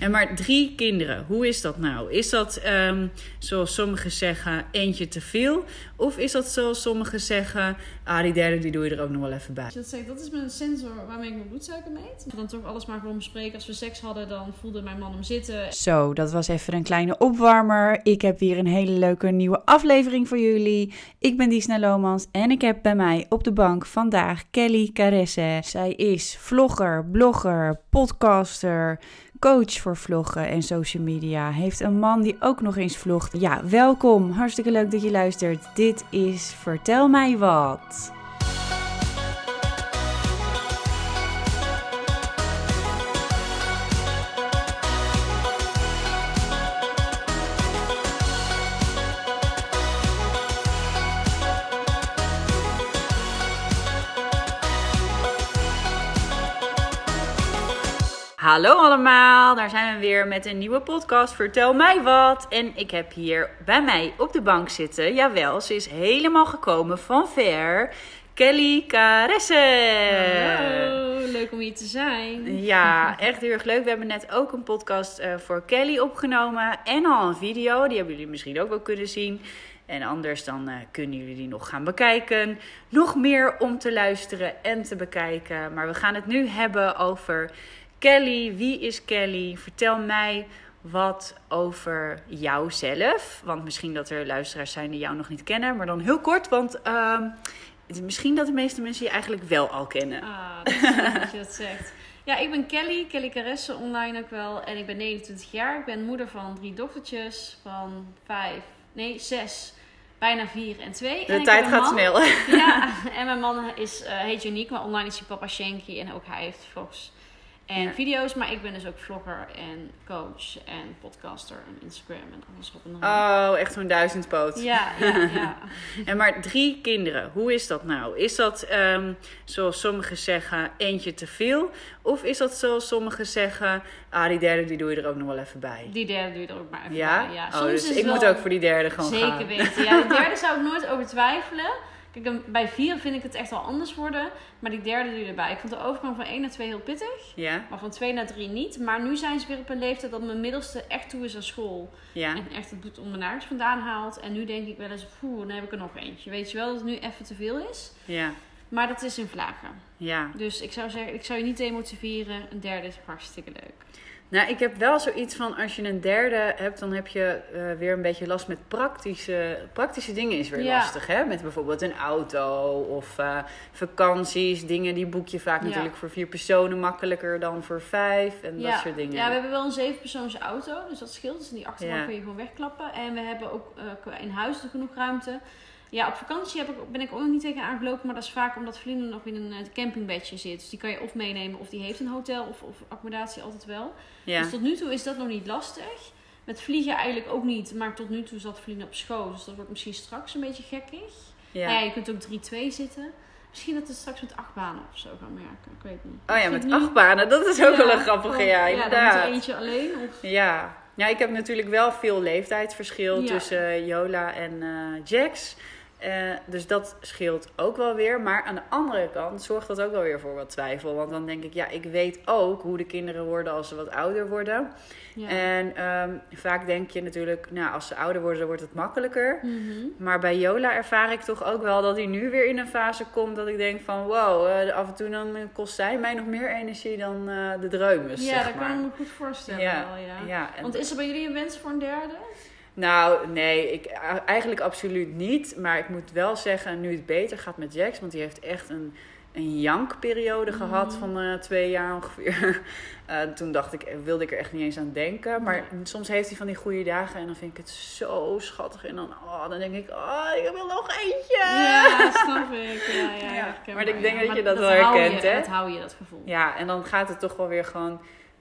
En maar drie kinderen, hoe is dat nou? Is dat ehm, zoals sommigen zeggen eentje te veel? Of is dat zoals sommigen zeggen, ah die derde die doe je er ook nog wel even bij? Als je dat zegt, dat is mijn sensor waarmee ik mijn bloedsuiker meet. Dan toch alles maar gewoon bespreken. Als we seks hadden, dan voelde mijn man hem zitten. Zo, dat was even een kleine opwarmer. Ik heb weer een hele leuke nieuwe aflevering voor jullie. Ik ben Disna Lomans en ik heb bij mij op de bank vandaag Kelly Caresse. Zij is vlogger, blogger, podcaster, coach voor vloggen en social media. Heeft een man die ook nog eens vlogt. Ja, welkom. Hartstikke leuk dat je luistert. Dit is Vertel mij wat. Hallo allemaal, daar zijn we weer met een nieuwe podcast. Vertel mij wat. En ik heb hier bij mij op de bank zitten. Jawel, ze is helemaal gekomen van ver. Kelly Caresse. Hallo, leuk om hier te zijn. Ja, echt heel erg leuk. We hebben net ook een podcast eh, voor Kelly opgenomen. En al een video. Die hebben jullie misschien ook wel kunnen zien. En anders dan eh, kunnen jullie die nog gaan bekijken. Nog meer om te luisteren en te bekijken. Maar we gaan het nu hebben over Kelly. Wie is Kelly? Vertel mij wat over jouzelf. Want misschien dat er luisteraars zijn die jou nog niet kennen. Maar dan heel kort, want ehm, misschien dat de meeste mensen je eigenlijk wel al kennen. Ah, dat is dat je dat zegt. Ja, ik ben Kelly, Kelly Caresse online ook wel. En ik ben 29 jaar. Ik ben moeder van drie dochtertjes van vijf, nee, zes, bijna vier en twee. De en tijd gaat snel. Ja, en mijn man is, eh, heet Unique, maar online is hij papa Shanky. En ook hij heeft vlogs en Ja. video's. Maar ik ben dus ook vlogger en coach en podcaster en Instagram en alles op en eraan. Oh, echt zo'n duizendpoot. Ja, ja, ja. En maar drie kinderen, hoe is dat nou? Is dat ehm, zoals sommigen zeggen eentje te veel? Of is dat zoals sommigen zeggen, ah die derde die doe je er ook nog wel even bij? Die derde doe je er ook maar even Ja? bij. Ja, oh, dus ik moet ook voor die derde gewoon Zeker gaan. weten. Ja, de derde zou ik nooit over twijfelen. Kijk, bij vier vind ik het echt wel anders worden. Maar die derde doe je erbij. Ik vond de overgang van 1 naar 2 heel pittig. Ja, Maar van 2 naar 3 niet. Maar nu zijn ze weer op een leeftijd dat mijn middelste echt toe is aan school. ja. En echt het bloed onder mijn nagels vandaan haalt. En nu denk ik wel eens, poeh, dan heb ik er nog eentje. Weet je wel dat het nu even te veel is. ja, Maar dat is in vlagen. ja. Dus ik zou zeggen, ik zou je niet demotiveren. Een derde is hartstikke leuk. Nou, ik heb wel zoiets van als je een derde hebt, dan heb je eh, weer een beetje last met praktische, praktische dingen is weer Ja. lastig. Hè? Met bijvoorbeeld een auto of eh, vakanties, dingen die boek je vaak Ja. natuurlijk voor vier personen makkelijker dan voor vijf en dat soort dingen. Ja, we hebben wel een zevenpersoons auto, dus dat scheelt. Dus in die achterbank kun je gewoon wegklappen. En we hebben ook eh, in huis genoeg ruimte. Ja, op vakantie heb ik, ben ik ook nog niet tegen aangelopen, maar dat is vaak omdat vrienden nog in een eh, campingbedje zit. Dus die kan je of meenemen of die heeft een hotel of, of accommodatie altijd wel. ja. Dus tot nu toe is dat nog niet lastig. Met vliegen eigenlijk ook niet, maar tot nu toe zat vliegen op schoot. Dus dat wordt misschien straks een beetje gekkig. ja. Nou ja, je kunt ook 3-2 zitten. Misschien dat het straks met acht banen of zo gaan werken. Ik weet niet. Oh ja, met acht banen, dat is ook Ja, wel een grappige, ja, Ja, dan inderdaad. eentje alleen. Of... Ja. ja, ik heb natuurlijk wel veel leeftijdsverschil Ja. tussen Jola en eh, Jax. Eh, dus dat scheelt ook wel weer. Maar aan de andere kant zorgt dat ook wel weer voor wat twijfel. Want dan denk ik, ja, ik weet ook hoe de kinderen worden als ze wat ouder worden. Ja. En ehm, vaak denk je natuurlijk, nou, als ze ouder worden, dan wordt het makkelijker. Mhm. Maar bij Jola ervaar ik toch ook wel dat hij nu weer in een fase komt dat ik denk van wow, eh, af en toe dan kost zij mij nog meer energie dan eh, de dreumes. Ja, zeg dat maar. kan ik me goed voorstellen Ja, wel, ja. ja, en- Want is er bij jullie een wens voor een derde? Nou, nee, ik, eigenlijk absoluut niet. Maar ik moet wel zeggen, nu het beter gaat met Jax, want die heeft echt een, een jankperiode gehad van eh, twee jaar ongeveer. Eh, toen dacht ik, wilde ik er echt niet eens aan denken. Maar soms heeft hij van die goede dagen en dan vind ik het zo schattig. En dan, oh, dan denk ik, oh, ik wil nog eentje. Ja, snap ik. Ja, ja, Ja, herkenbaar, maar ik denk ja. dat je Maar dat wel herkent, hè? Dat hou je, dat gevoel. Ja, en dan gaat het toch wel weer gewoon...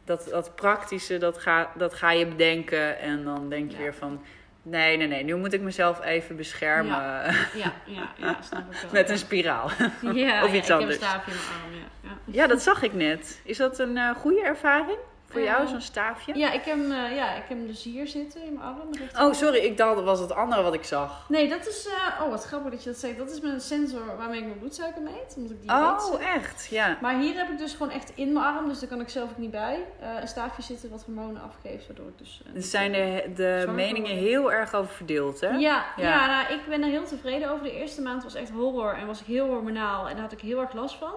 Dat, dat praktische, dat ga, dat ga je bedenken. En dan denk je Ja. weer van... Nee, nee, nee. Nu moet ik mezelf even beschermen. Ja, ja, ja, snap ik wel. Met een spiraal. ja, of iets ik anders. heb een staafje in mijn arm, ja. ja. Ja, dat zag ik net. Is dat een eh, goede ervaring? Voor jou zo'n staafje? Ja, ik heb, hem, eh, ja, ik heb hem dus hier zitten in mijn arm. Oh, sorry, ik dacht dat was het andere wat ik zag. Nee, dat is... eh, oh, wat grappig dat je dat zegt. Dat is mijn sensor waarmee ik mijn bloedsuiker meet. Omdat ik diabetes Oh, echt? Ja. Maar hier heb ik dus gewoon echt in mijn arm, dus daar kan ik zelf ook niet bij, eh, een staafje zitten wat hormonen afgeeft, waardoor ik dus... eh, Er zijn de, de meningen heel erg over verdeeld, hè? Ja, Ja. ja. nou, ik ben er heel tevreden over. De eerste maand was echt horror en was ik heel hormonaal en daar had ik heel erg last van.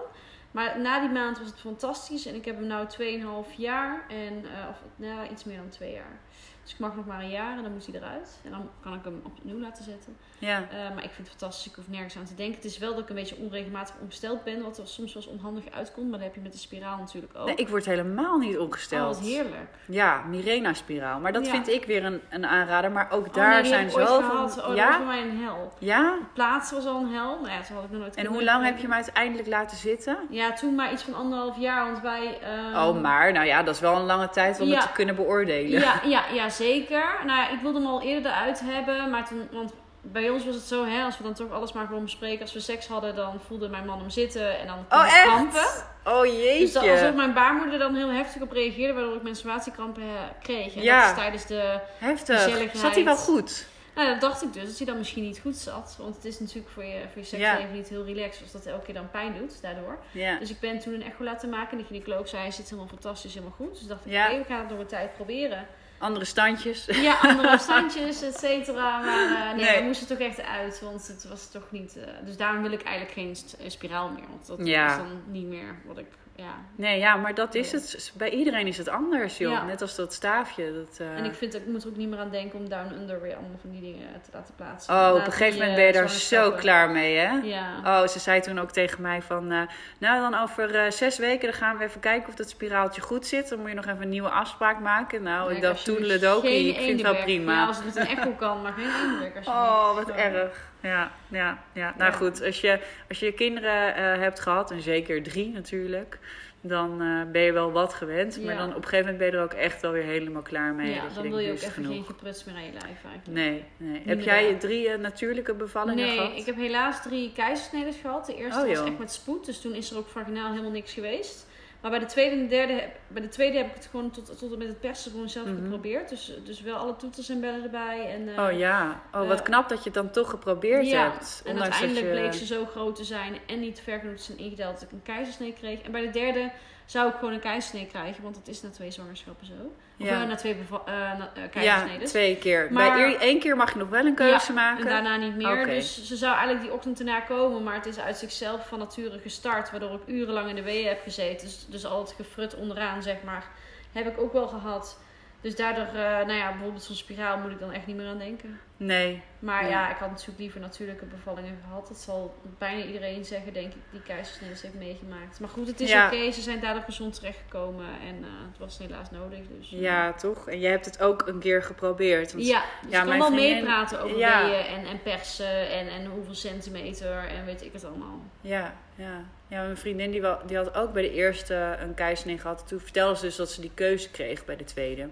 Maar na die maand was het fantastisch en ik heb hem nu 2,5 jaar en, eh, of nou, iets meer dan 2 jaar. Dus ik mag nog maar een jaar en dan moet hij eruit. En dan kan ik hem opnieuw laten zetten. Ja. Eh, maar ik vind het fantastisch. Ik hoef nergens aan te denken. Het is wel dat ik een beetje onregelmatig ongesteld ben. Wat er soms wel eens onhandig uitkomt. Maar dat heb je met de spiraal natuurlijk ook. Nee, ik word helemaal niet Oh, ongesteld. wat heerlijk. Ja, Mirena-spiraal. Maar dat Ja. vind ik weer een, een aanrader. Maar ook Oh, daar nee, zijn zoveel... gehad. Oh, dat was ja? voor mij een hel. Ja? Het plaatsen was al een hel. Maar ja, toen had ik nog nooit En hoe lang heb je hem uiteindelijk laten zitten? Ja, toen maar iets van anderhalf jaar. Want wij... ehm, oh, maar nou ja, dat is wel een lange tijd om Ja. het te kunnen beoordelen. Ja, ja, ja, zeker. Nou ja, ik wilde hem al eerder eruit hebben. Maar toen... Want bij ons was het zo, hè, als we dan toch alles maar gewoon bespreken. Als we seks hadden, dan voelde mijn man hem zitten. En dan kon Oh, echt? krampen. Oh jeetje. Dus dat, alsof mijn baarmoeder dan heel heftig op reageerde, waardoor ik menstruatiekrampen kreeg. En Ja. dat is tijdens de... Heftig. Zat hij wel goed? Nou, dat dacht ik dus, dat hij dan misschien niet goed zat. Want het is natuurlijk voor je, voor je seksleven niet heel relaxed, als dat elke keer dan pijn doet, daardoor. Ja. Dus ik ben toen een echo laten maken en de gynaecoloog zei, hij zit helemaal fantastisch, helemaal goed. Dus dacht ik, oké, we gaan het nog een tijd proberen. Andere standjes. Ja, andere standjes, et cetera. Maar eh, nee, Nee. we moesten toch echt uit, want het was toch niet... eh, dus daarom wil ik eigenlijk geen eh, spiraal meer, want dat Ja. is dan niet meer wat ik... Ja, Nee, ja, maar dat is het. Bij iedereen is het anders, joh. Ja. Net als dat staafje. Dat, eh, En ik vind, ik moet er ook niet meer aan denken om down under weer allemaal van die dingen te laten plaatsen. Oh, op een gegeven moment eh, ben je daar zo klaar mee, hè? Ja. Oh, ze zei toen ook tegen mij van... eh, nou, dan over eh, zes weken dan gaan we even kijken of dat spiraaltje goed zit. Dan moet je nog even een nieuwe afspraak maken. Nou, Ja, ik dacht toedeledokie. geen Ik vind het wel eendenwerk. prima. Ja, als het met een echo kan, maar geen alsjeblieft. Oh, wat erg. Ja, ja, ja. Nou Ja. goed, als je, als je kinderen eh, hebt gehad, en zeker drie natuurlijk, dan eh, ben je wel wat gewend. Maar dan op een gegeven moment ben je er ook echt wel weer helemaal klaar mee. Ja, dat je dan denkt, wil je ook genoeg. geen gepruts meer aan je lijf eigenlijk. Nee, nee. Heb jij drie eh, natuurlijke bevallingen Nee, gehad? ik heb helaas drie keizersneden gehad. De eerste Oh, was echt met spoed, dus toen is er ook vaginaal helemaal niks geweest. Maar bij de tweede en de derde, heb- bij de tweede heb ik het gewoon tot, tot en met het persen gewoon zelf Mhm. geprobeerd. Dus, dus wel alle toeters en bellen erbij. En, eh, Oh ja, oh, wat eh, knap dat je het dan toch geprobeerd ja, hebt. en uiteindelijk je... bleek ze zo groot te zijn en niet ver genoeg te zijn ingedeeld dat ik een keizersnee kreeg. En bij de derde zou ik gewoon een keizersnee krijgen, want dat is na twee zwangerschappen zo. Of Ja. eh, na twee eh, Ja, keizersneden. twee keer. Maar- Bij één keer mag je nog wel een keuze maken. En daarna niet meer. Dus ze zou eigenlijk die ochtend erna komen. Maar het is uit zichzelf van nature gestart. Waardoor ik urenlang in de weeën heb gezeten. Dus, dus al het gefrut onderaan, zeg maar. Heb ik ook wel gehad. Dus daardoor, nou ja, bijvoorbeeld zo'n spiraal moet ik dan echt niet meer aan denken. Nee. Maar Ja. ja, ik had natuurlijk liever natuurlijke bevallingen gehad. Dat zal bijna iedereen zeggen, denk ik, die keizersnede heeft meegemaakt. Maar goed, het is Ja. oké. Ze zijn daardoor gezond terechtgekomen. En eh, het was helaas nodig. Dus, eh, Ja, toch? En jij hebt het ook een keer geprobeerd. Want ja, dus ja, ik kan wel vriendin- meepraten over Ja. en, en persen en, en hoeveel centimeter en weet ik het allemaal. Ja, ja. ja mijn vriendin die, wel, die had ook bij de eerste een keizersnee gehad. Toen vertelde ze dus dat ze die keuze kreeg bij de tweede.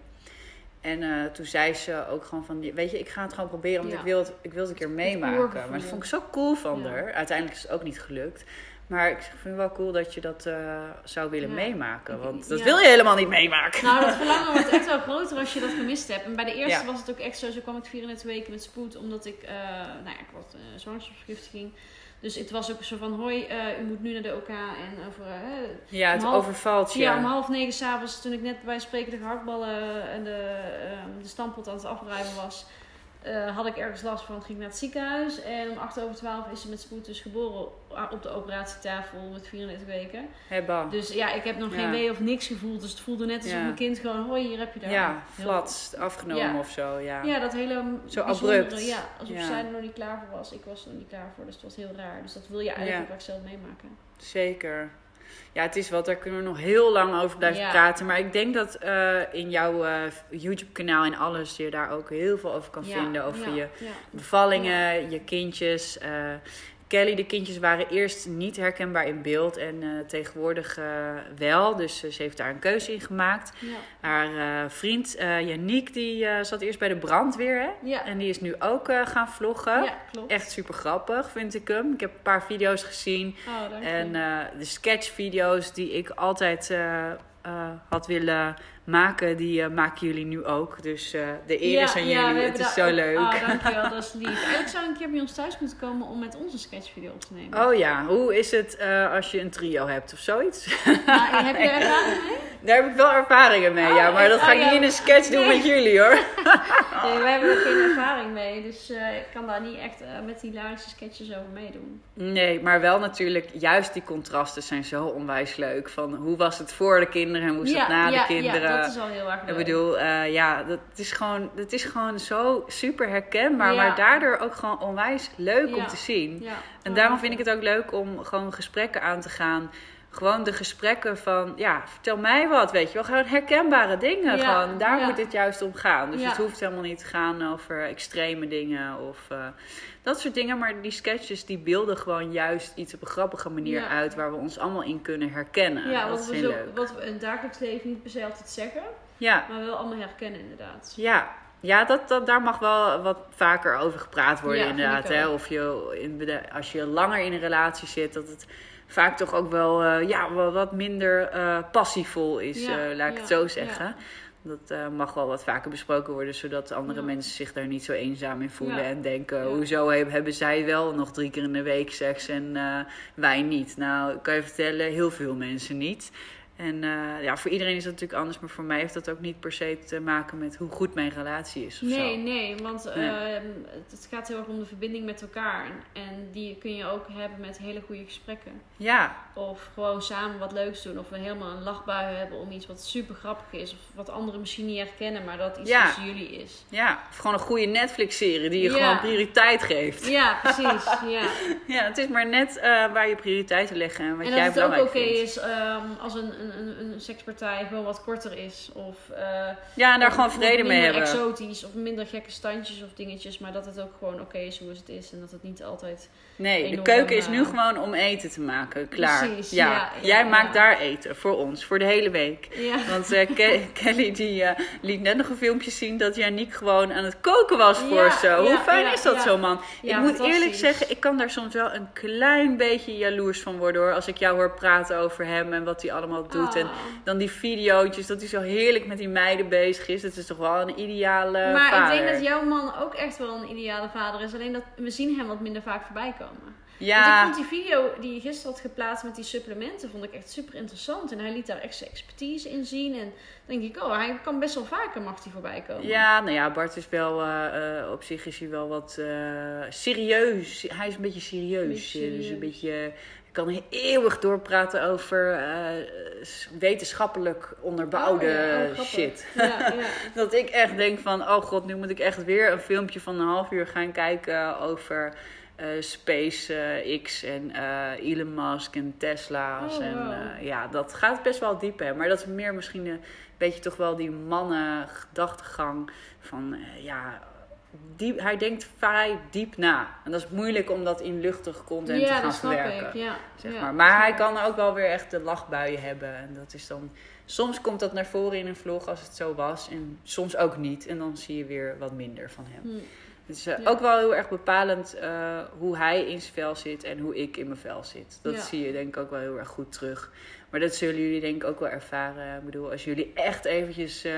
En eh, toen zei ze ook gewoon van, weet je, ik ga het gewoon proberen, want Ja. ik, wil het, ik wil het een keer meemaken. Maar dat vond ik zo cool van Ja. haar. Uiteindelijk is het ook niet gelukt. Maar ik vind het wel cool dat je dat eh, zou willen Ja. meemaken. Want dat wil je helemaal niet meemaken. Nou, dat verlangen wordt echt wel groter als je dat gemist hebt. En bij de eerste was het ook echt zo, zo kwam ik 34 weken met spoed, omdat ik, eh nou ja, ik had uh, zwangerschapsvergiftiging. Dus het was ook zo van, hoi, eh, u moet nu naar de OK en over... eh, Ja, het half- overvalt je. Ja, om half negen s'avonds, toen ik net bij spreken de gehaktballen en de, ehm, de stampot aan het afruimen was, eh, had ik ergens last van. Ging naar het ziekenhuis en om acht over twaalf is ze met spoed dus geboren op de operatietafel met 34 weken. Hebba. Dus ja, ik heb nog Ja. geen wee of niks gevoeld. Dus het voelde net alsof Ja. mijn kind gewoon, hoi, hier heb je daar. ja, flat, afgenomen Ja. of zo, ja. Ja, dat hele Zo abrupt. Ja, alsof zij er nog niet klaar voor was. Ik was er nog niet klaar voor, dus het was heel raar. Dus dat wil je eigenlijk ook zelf meemaken. Zeker. Ja, het is wat, daar kunnen we nog heel lang over blijven Ja. praten. Maar ik denk dat eh, in jouw eh, YouTube-kanaal en alles je daar ook heel veel over kan Ja, vinden. Over je bevallingen, je kindjes. eh, Kelly, de kindjes waren eerst niet herkenbaar in beeld en eh, tegenwoordig eh, wel. Dus eh, ze heeft daar een keuze in gemaakt. Ja. Haar vriend Yannick, die zat eerst bij de brandweer. Hè? Ja. En die is nu ook gaan vloggen. ja, klopt. Echt super grappig, vind ik hem. Ik heb een paar video's gezien. Oh. En de sketchvideo's die ik altijd eh, had willen maken, die eh, maken jullie nu ook. Dus eh, de eer is aan jullie. Het is zo leuk. Ah, dankjewel, dat is lief. Eigenlijk zou een keer bij ons thuis moeten komen om met ons een sketchvideo op te nemen. Oh ja, hoe is het als je een trio hebt of zoiets? Nou, heb je er ervaring mee? Daar heb ik wel ervaringen mee, Oh, ja. Maar dat ga Oh, ik ja. niet in een sketch doen Nee. met jullie hoor. Nee, wij hebben er geen ervaring mee, dus eh, ik kan daar niet echt eh, met hilarische sketches over meedoen. Nee, maar wel natuurlijk, juist die contrasten zijn zo onwijs leuk. Van hoe was het voor de kinderen en hoe is het na ja, de kinderen? Ja, dat is al heel erg leuk. Ik bedoel, eh, ja, dat is, gewoon, dat is gewoon zo super herkenbaar, maar daardoor ook gewoon onwijs leuk om te zien. En daarom vind ik het ook leuk om gewoon gesprekken aan te gaan. Gewoon de gesprekken van, ja, vertel mij wat, weet je wel. Gewoon herkenbare dingen. Ja, Gewoon, daar ja. moet het juist om gaan. Dus Ja. het hoeft helemaal niet te gaan over extreme dingen of eh, dat soort dingen. Maar die sketches, die beelden gewoon juist iets op een grappige manier uit... waar we ons allemaal in kunnen herkennen. Ja, dat wat we, zo, leuk. wat we in het dagelijks leven niet per se altijd zeggen, Ja, maar wel allemaal herkennen inderdaad. ja. Ja, dat, dat, daar mag wel wat vaker over gepraat worden, Ja, inderdaad. Hè? Of je, in, als je langer in een relatie zit, dat het vaak toch ook wel, eh, ja, wel wat minder eh, passievol is, Ja, eh, laat ik het zo zeggen. Dat mag wel wat vaker besproken worden, zodat andere mensen zich daar niet zo eenzaam in voelen. En denken, hoezo hebben, zij wel nog drie keer in de week seks en wij niet? Nou, ik kan je vertellen, heel veel mensen niet. En eh, ja, voor iedereen is dat natuurlijk anders, maar voor mij heeft dat ook niet per se te maken met hoe goed mijn relatie is. Of Nee, zo. nee, want Nee. ehm, het, gaat heel erg om de verbinding met elkaar. En, en die kun je ook hebben met hele goede gesprekken. Ja, Of gewoon samen wat leuks doen. Of we helemaal een lachbui hebben om iets wat super grappig is. Of wat anderen misschien niet herkennen, maar dat iets Ja. tussen jullie is. ja, of gewoon een goede Netflix-serie die je Ja. gewoon prioriteit geeft. Ja, precies. ja. Ja, het is maar net eh, waar je prioriteiten leggen en wat En jij dat het ook belangrijk oké vindt. is ehm, als een, een, een, een sekspartij gewoon wat korter is. Of, eh, Ja, en daar of gewoon vrede mee hebben. exotisch. Of minder gekke standjes of dingetjes. Maar dat het ook gewoon oké is hoe het is. En dat het niet altijd... Nee, de keuken is eh, nu gewoon om eten te maken. Klaar. Precies, ja. Jij ja. maakt daar eten voor ons, voor de hele week. Ja. Want eh, Ke- Kelly die eh, liet net nog een filmpje zien dat Janiek gewoon aan het koken was voor ze. Hoe fijn is dat zo, man? Ik moet eerlijk zeggen, ik kan daar soms wel een klein beetje jaloers van worden hoor. Als ik jou hoor praten over hem en wat hij allemaal doet. En Ah. dan die videootjes, dat hij zo heerlijk met die meiden bezig is. Dat is toch wel een ideale maar vader. ik denk dat jouw man ook echt wel een ideale vader is. Alleen dat we zien hem wat minder vaak voorbij komen. Ja, Want ik vond die video die je gisteren had geplaatst met die supplementen, vond ik echt super interessant. En hij liet daar echt zijn expertise in zien. En dan denk ik, oh, hij kan best wel vaker mag hij voorbij komen. Ja, nou ja, Bart is wel, eh, eh, op zich is hij wel wat eh, serieus. Hij is een beetje serieus. Beetje eh, Dus serieus. een beetje, ik kan eeuwig doorpraten over eh, wetenschappelijk onderbouwde Oh, ja, oh, shit. Ja, ja. Dat ik echt denk van, oh god, nu moet ik echt weer een filmpje van een half uur gaan kijken over eh, Space eh, X en Elon Musk en Tesla's. Oh, en wow. ja, dat gaat best wel diep hè. Maar dat is meer misschien een beetje toch wel die mannen gedachtegang van, ja... Diep, hij denkt vrij diep na. En dat is moeilijk om dat in luchtig content te gaan dat verwerken. ik. Ja, Zeg ja, maar. maar hij kan ook wel weer echt de lachbuien hebben. En dat is dan. Soms komt dat naar voren in een vlog als het zo was. En soms ook niet. En dan zie je weer wat minder van hem. Hm. Het is Ja. ook wel heel erg bepalend eh, hoe hij in zijn vel zit en hoe ik in mijn vel zit. Dat zie je denk ik ook wel heel erg goed terug. Maar dat zullen jullie denk ik ook wel ervaren. Ik bedoel, als jullie echt eventjes eh,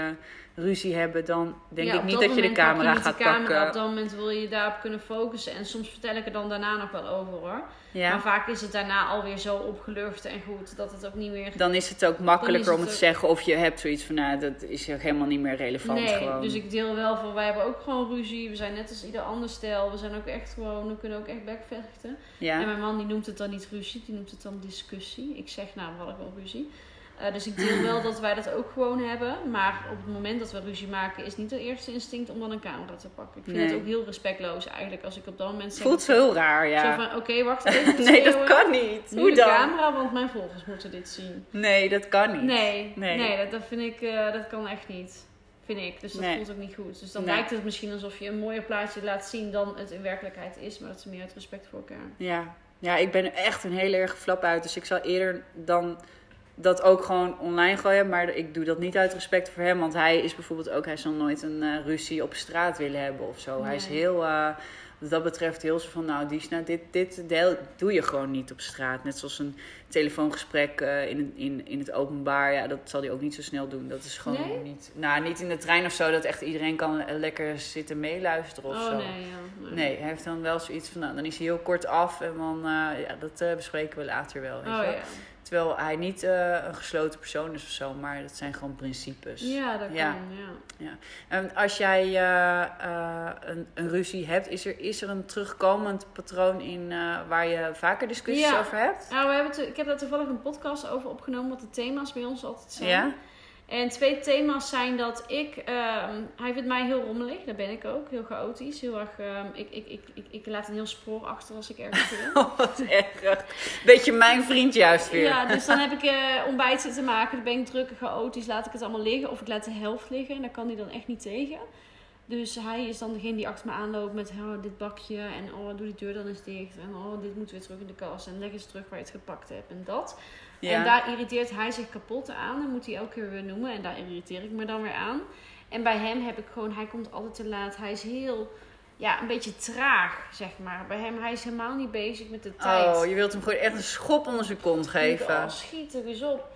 ruzie hebben, dan denk Ja, ik niet dat dat je de camera niet gaat de camera. pakken. Op dat moment wil je daarop kunnen focussen. En soms vertel ik er dan daarna nog wel over hoor. Ja. Maar vaak is het daarna alweer zo opgelucht en goed dat het ook niet meer... Dan is het ook makkelijker het om het te zeggen of je hebt zoiets van, nou, dat is helemaal niet meer relevant Nee, gewoon. dus ik deel wel van, wij hebben ook gewoon ruzie. We zijn net als ieder ander stel. We zijn ook echt gewoon, we kunnen ook echt backvechten. ja. En mijn man die noemt het dan niet ruzie, die noemt het dan discussie. Ik zeg nou, we hadden gewoon ruzie. Eh, dus ik deel wel dat wij dat ook gewoon hebben. Maar op het moment dat we ruzie maken, is niet het eerste instinct om dan een camera te pakken. Ik vind Nee. het ook heel respectloos eigenlijk als ik op dat moment zeg. Voelt zo heel raar, ja. Zo van, oké, wacht even. nee, dat kan niet. Nu Hoe de dan? camera, want mijn volgers moeten dit zien. Nee, dat kan niet. Nee, Nee. nee. dat, dat vind ik, eh, dat kan echt niet. Vind ik. Dus dat Nee. voelt ook niet goed. Dus dan lijkt het misschien alsof je een mooier plaatje laat zien dan het in werkelijkheid is. Maar dat is meer uit respect voor elkaar. Ja. ja, ik ben echt een hele erg flap uit. Dus ik zal eerder dan dat ook gewoon online gooien. Maar ik doe dat niet uit respect voor hem. Want hij is bijvoorbeeld ook, hij zal nooit een eh, ruzie op straat willen hebben of zo. Hij is heel, eh, wat dat betreft, heel zo van, nou, Disna, dit, dit deel, doe je gewoon niet op straat. Net zoals een telefoongesprek eh, in, het- in, in het openbaar. Ja, dat zal hij ook niet zo snel doen. Dat is gewoon Nee? niet, nou, niet in de trein of zo, dat echt iedereen kan lekker zitten meeluisteren of oh zo. nee, ja. Nee, hij heeft dan wel zoiets van, nou, dan is hij heel kort af en dan, ja, dat bespreken we later wel. Weet Oh je ja. Terwijl hij niet eh, een gesloten persoon is of zo, maar dat zijn gewoon principes. Ja, dat Ja. kan, ja. En als jij eh, eh, een, een ruzie hebt, is er, is er een terugkomend patroon in waar je vaker discussies Ja. over hebt? Nou, we hebben ik heb daar toevallig een podcast over opgenomen, wat de thema's bij ons altijd zijn. Ja? En twee thema's zijn dat ik, ehm, hij vindt mij heel rommelig, dat ben ik ook, heel chaotisch, heel erg, ehm, ik, ik, ik, ik, ik laat een heel spoor achter als ik ergens ben. Oh, wat erg. Beetje mijn vriend juist weer. Ja, dus dan heb ik eh, ontbijt zitten maken, dan ben ik druk en chaotisch, laat ik het allemaal liggen. Of ik laat de helft liggen en daar kan hij dan echt niet tegen. Dus hij is dan degene die achter me aanloopt met oh, dit bakje en oh, doe die deur dan eens dicht. En oh, dit moet weer terug in de kast en leg eens terug waar je het gepakt hebt en dat. Ja. En daar irriteert hij zich kapot aan. Dan moet hij elke keer weer noemen. En daar irriteer ik me dan weer aan. En bij hem heb ik gewoon... Hij komt altijd te laat. Hij is heel... Ja, een beetje traag, zeg maar. Bij hem, hij is helemaal niet bezig met de tijd. Oh, je wilt hem gewoon echt een schop onder zijn kont Ik denk, geven. Oh, schiet er eens op.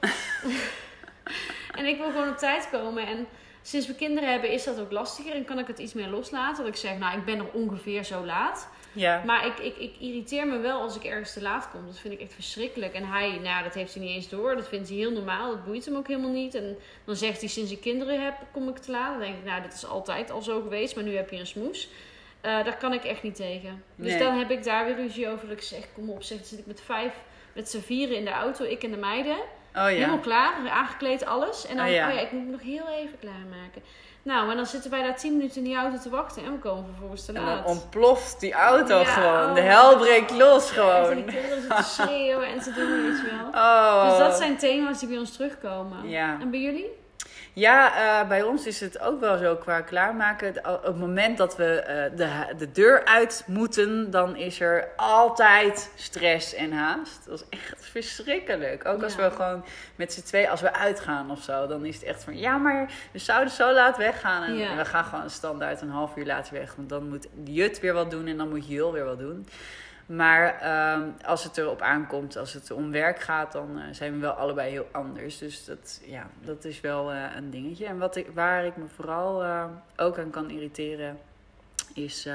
en ik wil gewoon op tijd komen. En sinds we kinderen hebben is dat ook lastiger. En kan ik het iets meer loslaten. Dat ik zeg, nou, ik ben er ongeveer zo laat. Ja. Maar ik, ik, ik irriteer me wel als ik ergens te laat kom. Dat vind ik echt verschrikkelijk. En hij, nou, dat heeft hij niet eens door. Dat vindt hij heel normaal. Dat boeit hem ook helemaal niet. En dan zegt hij, sinds ik kinderen heb, kom ik te laat. Dan denk ik, nou, dit is altijd al zo geweest. Maar nu heb je een smoes. Eh, daar kan ik echt niet tegen. Dus Nee. dan heb ik daar weer ruzie over. Dat ik zeg, kom op, zeg, dan zit ik met vijf, met z'n vieren in de auto. Ik en de meiden. Oh Helemaal klaar, aangekleed, alles. En dan, Oh, ja. oh ja, ik moet nog heel even klaarmaken. Nou, en dan zitten wij daar tien minuten in die auto te wachten. En we komen vervolgens te En laat. dan ontploft die auto Ja, gewoon. oh. De hel breekt los En gewoon. die kinderen zitten te schreeuwen en te doen, weet je wel. Oh. Dus dat zijn thema's die bij ons terugkomen. Ja. En bij jullie? Ja, eh, bij ons is het ook wel zo qua klaarmaken. Op het moment dat we eh, de, de deur uit moeten, dan is er altijd stress en haast. Dat is echt verschrikkelijk. Ook als we gewoon met z'n twee, als we uitgaan of zo, dan is het echt van ja, maar we zouden zo laat weggaan. En Ja. we gaan gewoon standaard een half uur later weg. Want dan moet Jut weer wat doen en dan moet Jul weer wat doen. Maar ehm, als het erop aankomt, als het om werk gaat, dan eh, zijn we wel allebei heel anders. Dus dat, ja, dat is wel eh, een dingetje. En wat ik, waar ik me vooral eh, ook aan kan irriteren, is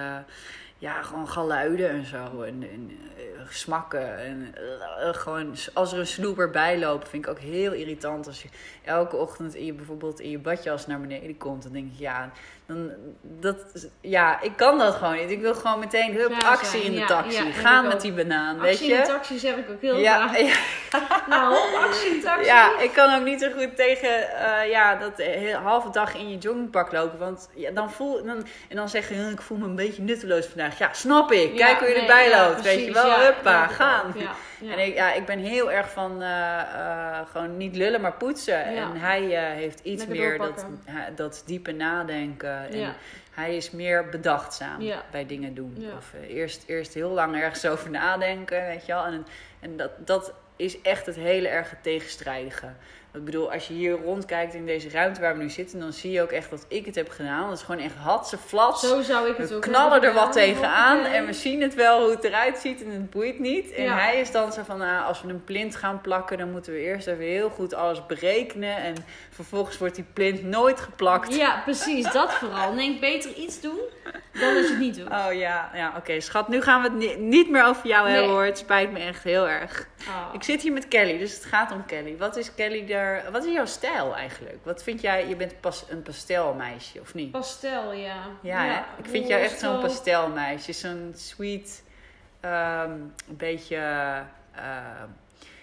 ja, gewoon geluiden en zo. En, en smakken. En gewoon als er een snoeper bij loopt, vind ik ook heel irritant. Als je elke ochtend in je, bijvoorbeeld in je badjas naar beneden komt, dan denk ik ja. Dan, dat, ja, ik kan dat gewoon niet. Ik wil gewoon meteen hup, actie zijn. in de taxi. ja, Gaan met die banaan, weet Actie je? in de taxis heb ik ook heel ja, ja, Nou, actie in de taxi. ja, ik kan ook niet zo goed tegen eh, ja, dat heel- halve dag in je joggingpak lopen. Want ja, dan voel dan, en dan zeggen "Hm, ik voel me een beetje nutteloos vandaag. Ja, snap ik. Kijk hoe je nee, erbij loopt. Weet je wel, huppa, gaan. En ik, ja, ik ben heel erg van eh, eh, gewoon niet lullen, maar poetsen. En hij eh, heeft iets Lekker meer dat, doorpakken. dat diepe nadenken. En hij is meer bedachtzaam Ja. bij dingen doen. Ja. Of eerst, eerst heel lang ergens over nadenken, weet je wel. En, en dat, dat is echt het hele erge tegenstrijdige. Ik bedoel, als je hier rondkijkt in deze ruimte waar we nu zitten, dan zie je ook echt dat ik het heb gedaan. Dat is gewoon echt hatse flat. Zo zou ik het We ook knallen er wat tegenaan en we zien het wel hoe het eruit ziet en het boeit niet. En Ja. hij is dan zo van, nou, als we een plint gaan plakken, dan moeten we eerst even heel goed alles berekenen. En vervolgens wordt die plint nooit geplakt. Ja, precies. Dat vooral. Denk beter iets doen dan dat je het niet doet. Oh ja, ja oké schat, nu gaan we het ni- niet meer over jou Nee. hebben hoor. Het spijt me echt heel erg. Oh. Ik zit hier met Kelly, dus het gaat om Kelly. Wat is Kelly er, wat is jouw stijl eigenlijk? Wat vind jij, je bent pas een pastelmeisje of niet? Pastel, ja. Ja, ik vind jou echt zo'n pastelmeisje. Zo'n sweet, ehm, een beetje, ehm,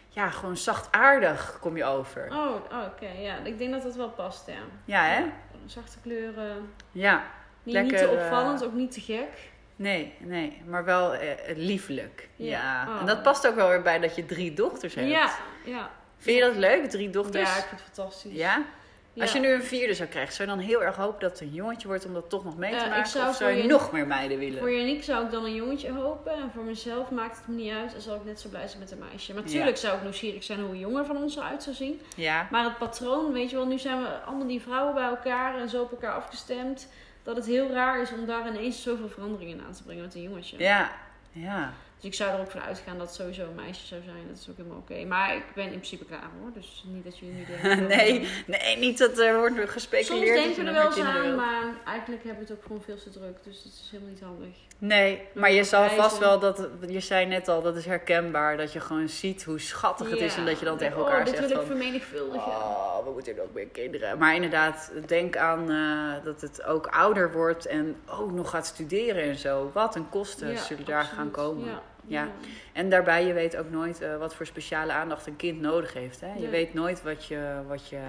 ja, gewoon zachtaardig kom je over. Oh, oh, oké. ja, ik denk dat dat wel past, ja. Ja, hè? Zachte kleuren. Ja, Niet, Lekker, niet te eh, opvallend, ook niet te gek. nee, nee, maar wel eh, liefelijk. Ja, Ja. Oh. en dat past ook wel weer bij dat je drie dochters hebt. Ja, ja. Vind je dat leuk, drie dochters? Ja, ik vind het fantastisch. Ja? Ja. Als je nu een vierde zou krijgen, zou je dan heel erg hopen dat het een jongetje wordt om dat toch nog mee te Eh, maken? zou of zou je je- nog meer meiden willen? Voor Yannick zou ik dan een jongetje hopen. En voor mezelf maakt het me niet uit. En zal ik net zo blij zijn met een meisje. Maar natuurlijk zou ik nieuwsgierig zijn hoe een jongen van ons eruit zou zien. Ja, Maar het patroon, weet je wel, nu zijn we allemaal die vrouwen bij elkaar en zo op elkaar afgestemd. Dat het heel raar is om daar ineens zoveel veranderingen aan te brengen met een jongetje. ja, ja. Dus ik zou er ook van uitgaan dat het sowieso een meisje zou zijn. Dat is ook helemaal oké. Maar ik ben in principe klaar hoor. Dus niet dat jullie nu denken... Nee, nee, niet dat er wordt Soms gespeculeerd. dat je denken we er wel eens aan, wilt. maar eigenlijk hebben we het ook gewoon veel te druk. Dus dat is helemaal niet handig. Nee, maar je zal vast wel dat, je zei net al, dat is herkenbaar, dat je gewoon ziet hoe schattig het is en dat je dan tegen elkaar oh, dit zegt wil ik vermenigvuldigen. oh, we moeten nog meer kinderen. Maar inderdaad, denk aan eh, dat het ook ouder wordt en ook nog gaat studeren en zo. Wat een kosten Ja, zullen daar absoluut. gaan komen. Ja, Ja. ja. En daarbij, je weet ook nooit eh, wat voor speciale aandacht een kind nodig heeft. Hè? Je weet nooit wat je, wat je,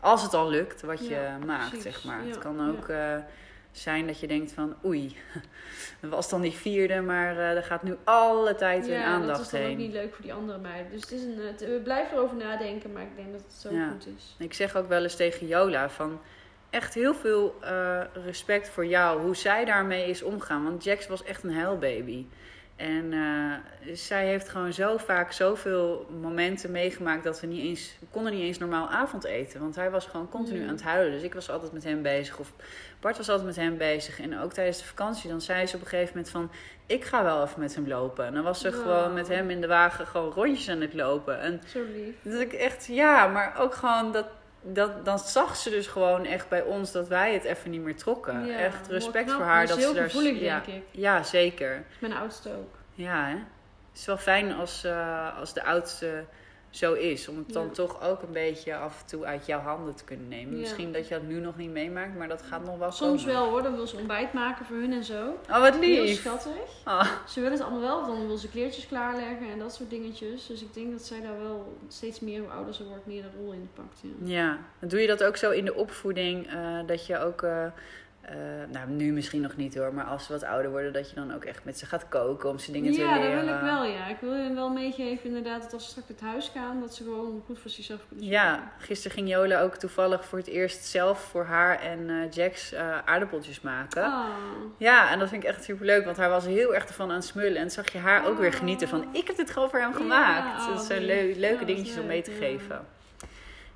als het al lukt, wat je Ja, maakt, precies. zeg maar. Ja, Het kan ook eh, zijn dat je denkt van, oei, dat was dan die vierde, maar eh er gaat nu alle tijd Ja, aandacht dat is dan heen. ook niet leuk voor die andere meiden. Dus het is een, het- we blijven erover nadenken, maar ik denk dat het zo Ja. goed is. Ik zeg ook wel eens tegen Jola van echt heel veel respect voor jou, hoe zij daarmee is omgaan. Want Jax was echt een huilbaby. En eh, zij heeft gewoon zo vaak zoveel momenten meegemaakt dat we niet eens, we konden niet eens normaal avondeten. Want hij was gewoon continu Mm. aan het huilen. Dus ik was altijd met hem bezig. Of Bart was altijd met hem bezig. En ook tijdens de vakantie, dan zei ze op een gegeven moment van... Ik ga wel even met hem lopen. En dan was ze gewoon met hem in de wagen gewoon rondjes aan het lopen. En Zo lief. dat ik echt, ja, maar ook gewoon dat, dat, dan zag ze dus gewoon echt bij ons dat wij het even niet meer trokken. Ja, echt respect knap. voor haar. Dat ze daar- gevoelig, ja, denk ik. Ja, zeker. Mijn oudste ook. Ja, hè. Het is wel fijn als, eh, als de oudste zo is. Om het dan Ja. toch ook een beetje af en toe uit jouw handen te kunnen nemen. Ja. Misschien dat je dat nu nog niet meemaakt, maar dat gaat nog wel Soms komen. wel hoor, dan wil ze ontbijt maken voor hun en zo. Oh, wat Heel lief. schattig. Oh, Ze willen het allemaal wel, dan wil ze kleertjes klaarleggen en dat soort dingetjes. Dus ik denk dat zij daar wel steeds meer, hoe ouder ze wordt, meer een rol in pakt. Ja. Ja, doe je dat ook zo in de opvoeding? eh, dat je ook, eh, eh, nou nu misschien nog niet hoor, maar als ze wat ouder worden, dat je dan ook echt met ze gaat koken om ze dingen te Ja, leren. dat wil ik wel, ja. Ik wil hen wel meegeven inderdaad dat als ze straks het huis gaan, dat ze gewoon goed voor zichzelf kunnen zorgen. Ja, gisteren ging Jola ook toevallig voor het eerst zelf voor haar en eh Jax eh, aardappeltjes maken. Ah. Ja, en dat vind ik echt super leuk, want hij was heel erg ervan aan het smullen. En zag je haar ook weer Oh. genieten van, ik heb dit gewoon voor hem Ja, gemaakt. oh, dat zijn lief. leu- Ja, leuke dingetjes om mee te ja. geven.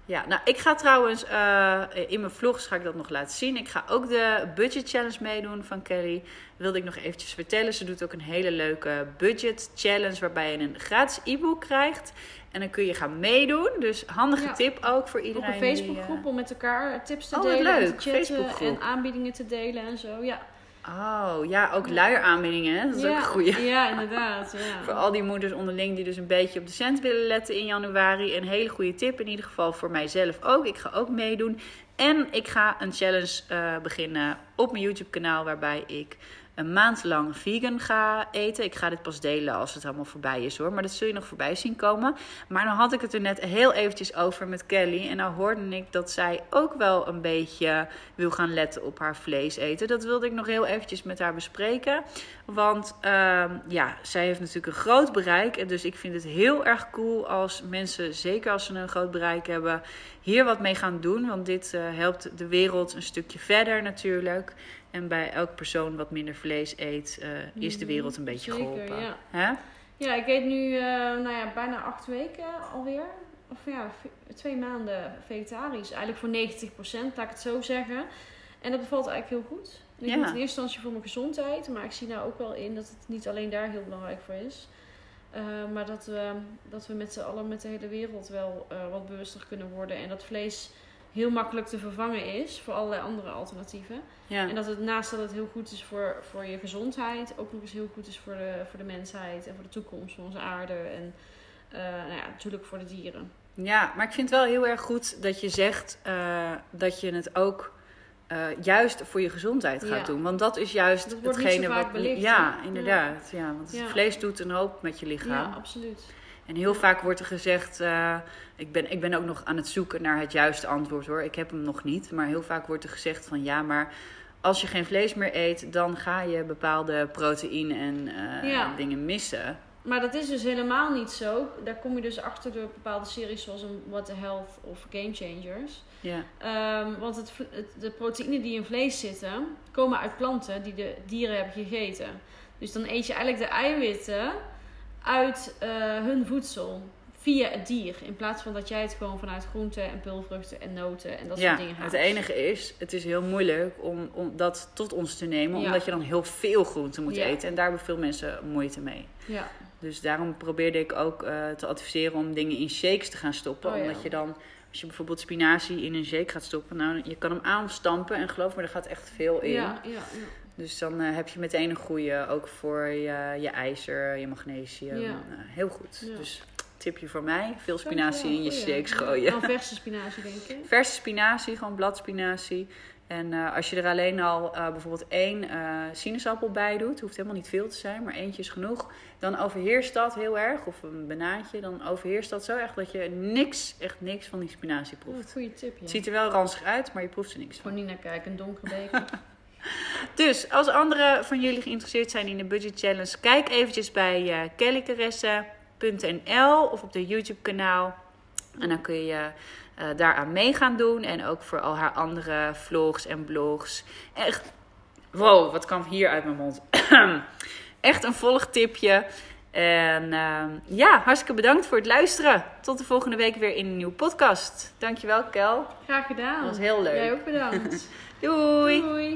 Ja, nou, ik ga trouwens eh, in mijn vlogs ga ik dat nog laten zien. Ik ga ook de budget challenge meedoen van Kelly. Wilde ik nog eventjes vertellen. Ze doet ook een hele leuke budget challenge waarbij je een gratis e-book krijgt. En dan kun je gaan meedoen. Dus handige Ja. tip ook voor Op iedereen. een die, Facebookgroep eh, om met elkaar tips te Oh, delen en leuk. te chatten Facebookgroep. en aanbiedingen te delen en zo. Ja, Oh, ja, ook luieraanbiedingen. Hè? Dat is ja. ook een goeie. Ja, inderdaad. Ja. Voor al die moeders onderling die dus een beetje op de cent willen letten in januari. Een hele goede tip in ieder geval voor mijzelf ook. Ik ga ook meedoen. En ik ga een challenge eh, beginnen op mijn YouTube kanaal waarbij ik een maand lang vegan ga eten. Ik ga dit pas delen als het allemaal voorbij is hoor. Maar dat zul je nog voorbij zien komen. Maar dan had ik het er net heel eventjes over met Kelly. En nou hoorde ik dat zij ook wel een beetje wil gaan letten op haar vlees eten. Dat wilde ik nog heel eventjes met haar bespreken. Want ehm, ja, zij heeft natuurlijk een groot bereik. En dus ik vind het heel erg cool als mensen, zeker als ze een groot bereik hebben, hier wat mee gaan doen. Want dit eh, helpt de wereld een stukje verder natuurlijk. En bij elke persoon wat minder vlees eet, eh, is de wereld een beetje zeker, geholpen. ja. Hè? Ja, ik eet nu eh, nou ja, bijna acht weken alweer. Of ja, twee maanden vegetarisch. Eigenlijk voor 90%, laat ik het zo zeggen. En dat bevalt eigenlijk heel goed. Ik Ja. in eerste instantie voor mijn gezondheid. Maar ik zie nou ook wel in dat het niet alleen daar heel belangrijk voor is. Eh, maar dat we, dat we met z'n allen, met de hele wereld wel wat bewuster kunnen worden. En dat vlees heel makkelijk te vervangen is voor allerlei andere alternatieven. Ja. En dat het naast dat het heel goed is voor, voor je gezondheid, ook nog eens heel goed is voor de, voor de mensheid en voor de toekomst van onze aarde. En eh, nou ja, natuurlijk voor de dieren. Ja, maar ik vind het wel heel erg goed dat je zegt eh, dat je het ook eh, juist voor je gezondheid gaat Ja. doen. Want dat is juist Dat hetgene wat. belicht, ja, inderdaad. Ja. want Ja. vlees doet een hoop met je lichaam. Ja, absoluut. En heel vaak wordt er gezegd, eh, ik, ben, ik ben ook nog aan het zoeken naar het juiste antwoord hoor. Ik heb hem nog niet. Maar heel vaak wordt er gezegd van ja, maar als je geen vlees meer eet, dan ga je bepaalde proteïne en eh, Ja. dingen missen. Maar dat is dus helemaal niet zo. Daar kom je dus achter door bepaalde series zoals een What the Health of Game Changers. Ja. Ehm, want het, het- de proteïnen die in vlees zitten, komen uit planten die de dieren hebben gegeten. Dus dan eet je eigenlijk de eiwitten uit eh, hun voedsel via het dier. In plaats van dat jij het gewoon vanuit groenten en pulvruchten en noten en dat ja, soort dingen het haalt. enige is, het is heel moeilijk om, om dat tot ons te nemen, Ja. omdat je dan heel veel groenten moet Ja. eten. En daar hebben veel mensen moeite mee. Ja, Dus daarom probeerde ik ook eh, te adviseren om dingen in shakes te gaan stoppen. Oh. Omdat je dan, als je bijvoorbeeld spinazie in een shake gaat stoppen, nou, je kan hem aanstampen en geloof me, er gaat echt veel in. ja, ja, ja. Dus dan eh, heb je meteen een goede, ook voor je, je ijzer, je magnesium. Ja. Eh, heel goed. Ja. Dus tipje voor mij, veel spinazie in je Ja, gooien. Dan verse spinazie, denk ik. Verse spinazie, gewoon bladspinazie. En eh, als je er alleen al bijvoorbeeld één sinaasappel bij doet, hoeft helemaal niet veel te zijn, maar eentje is genoeg. Dan overheerst dat heel erg, of een banaantje, dan overheerst dat zo erg dat je niks, echt niks van die spinazie proeft. goede tip, ja. Het ziet er wel ranzig uit, maar je proeft er niks van. Gewoon niet naar kijken, een donkere beker. Dus als anderen van jullie geïnteresseerd zijn in de Budget Challenge, kijk eventjes bij uh, of op de YouTube kanaal. En dan kun je uh, daaraan mee gaan doen. En ook voor al haar andere vlogs en blogs. Echt, wow, wat kwam hier uit mijn mond. Echt een volgtipje. En uh, ja, hartstikke bedankt voor het luisteren. Tot de volgende week weer in een nieuwe podcast. Dankjewel, Kel. Graag gedaan. Dat was heel leuk. Jij ook bedankt. Doei. Doei.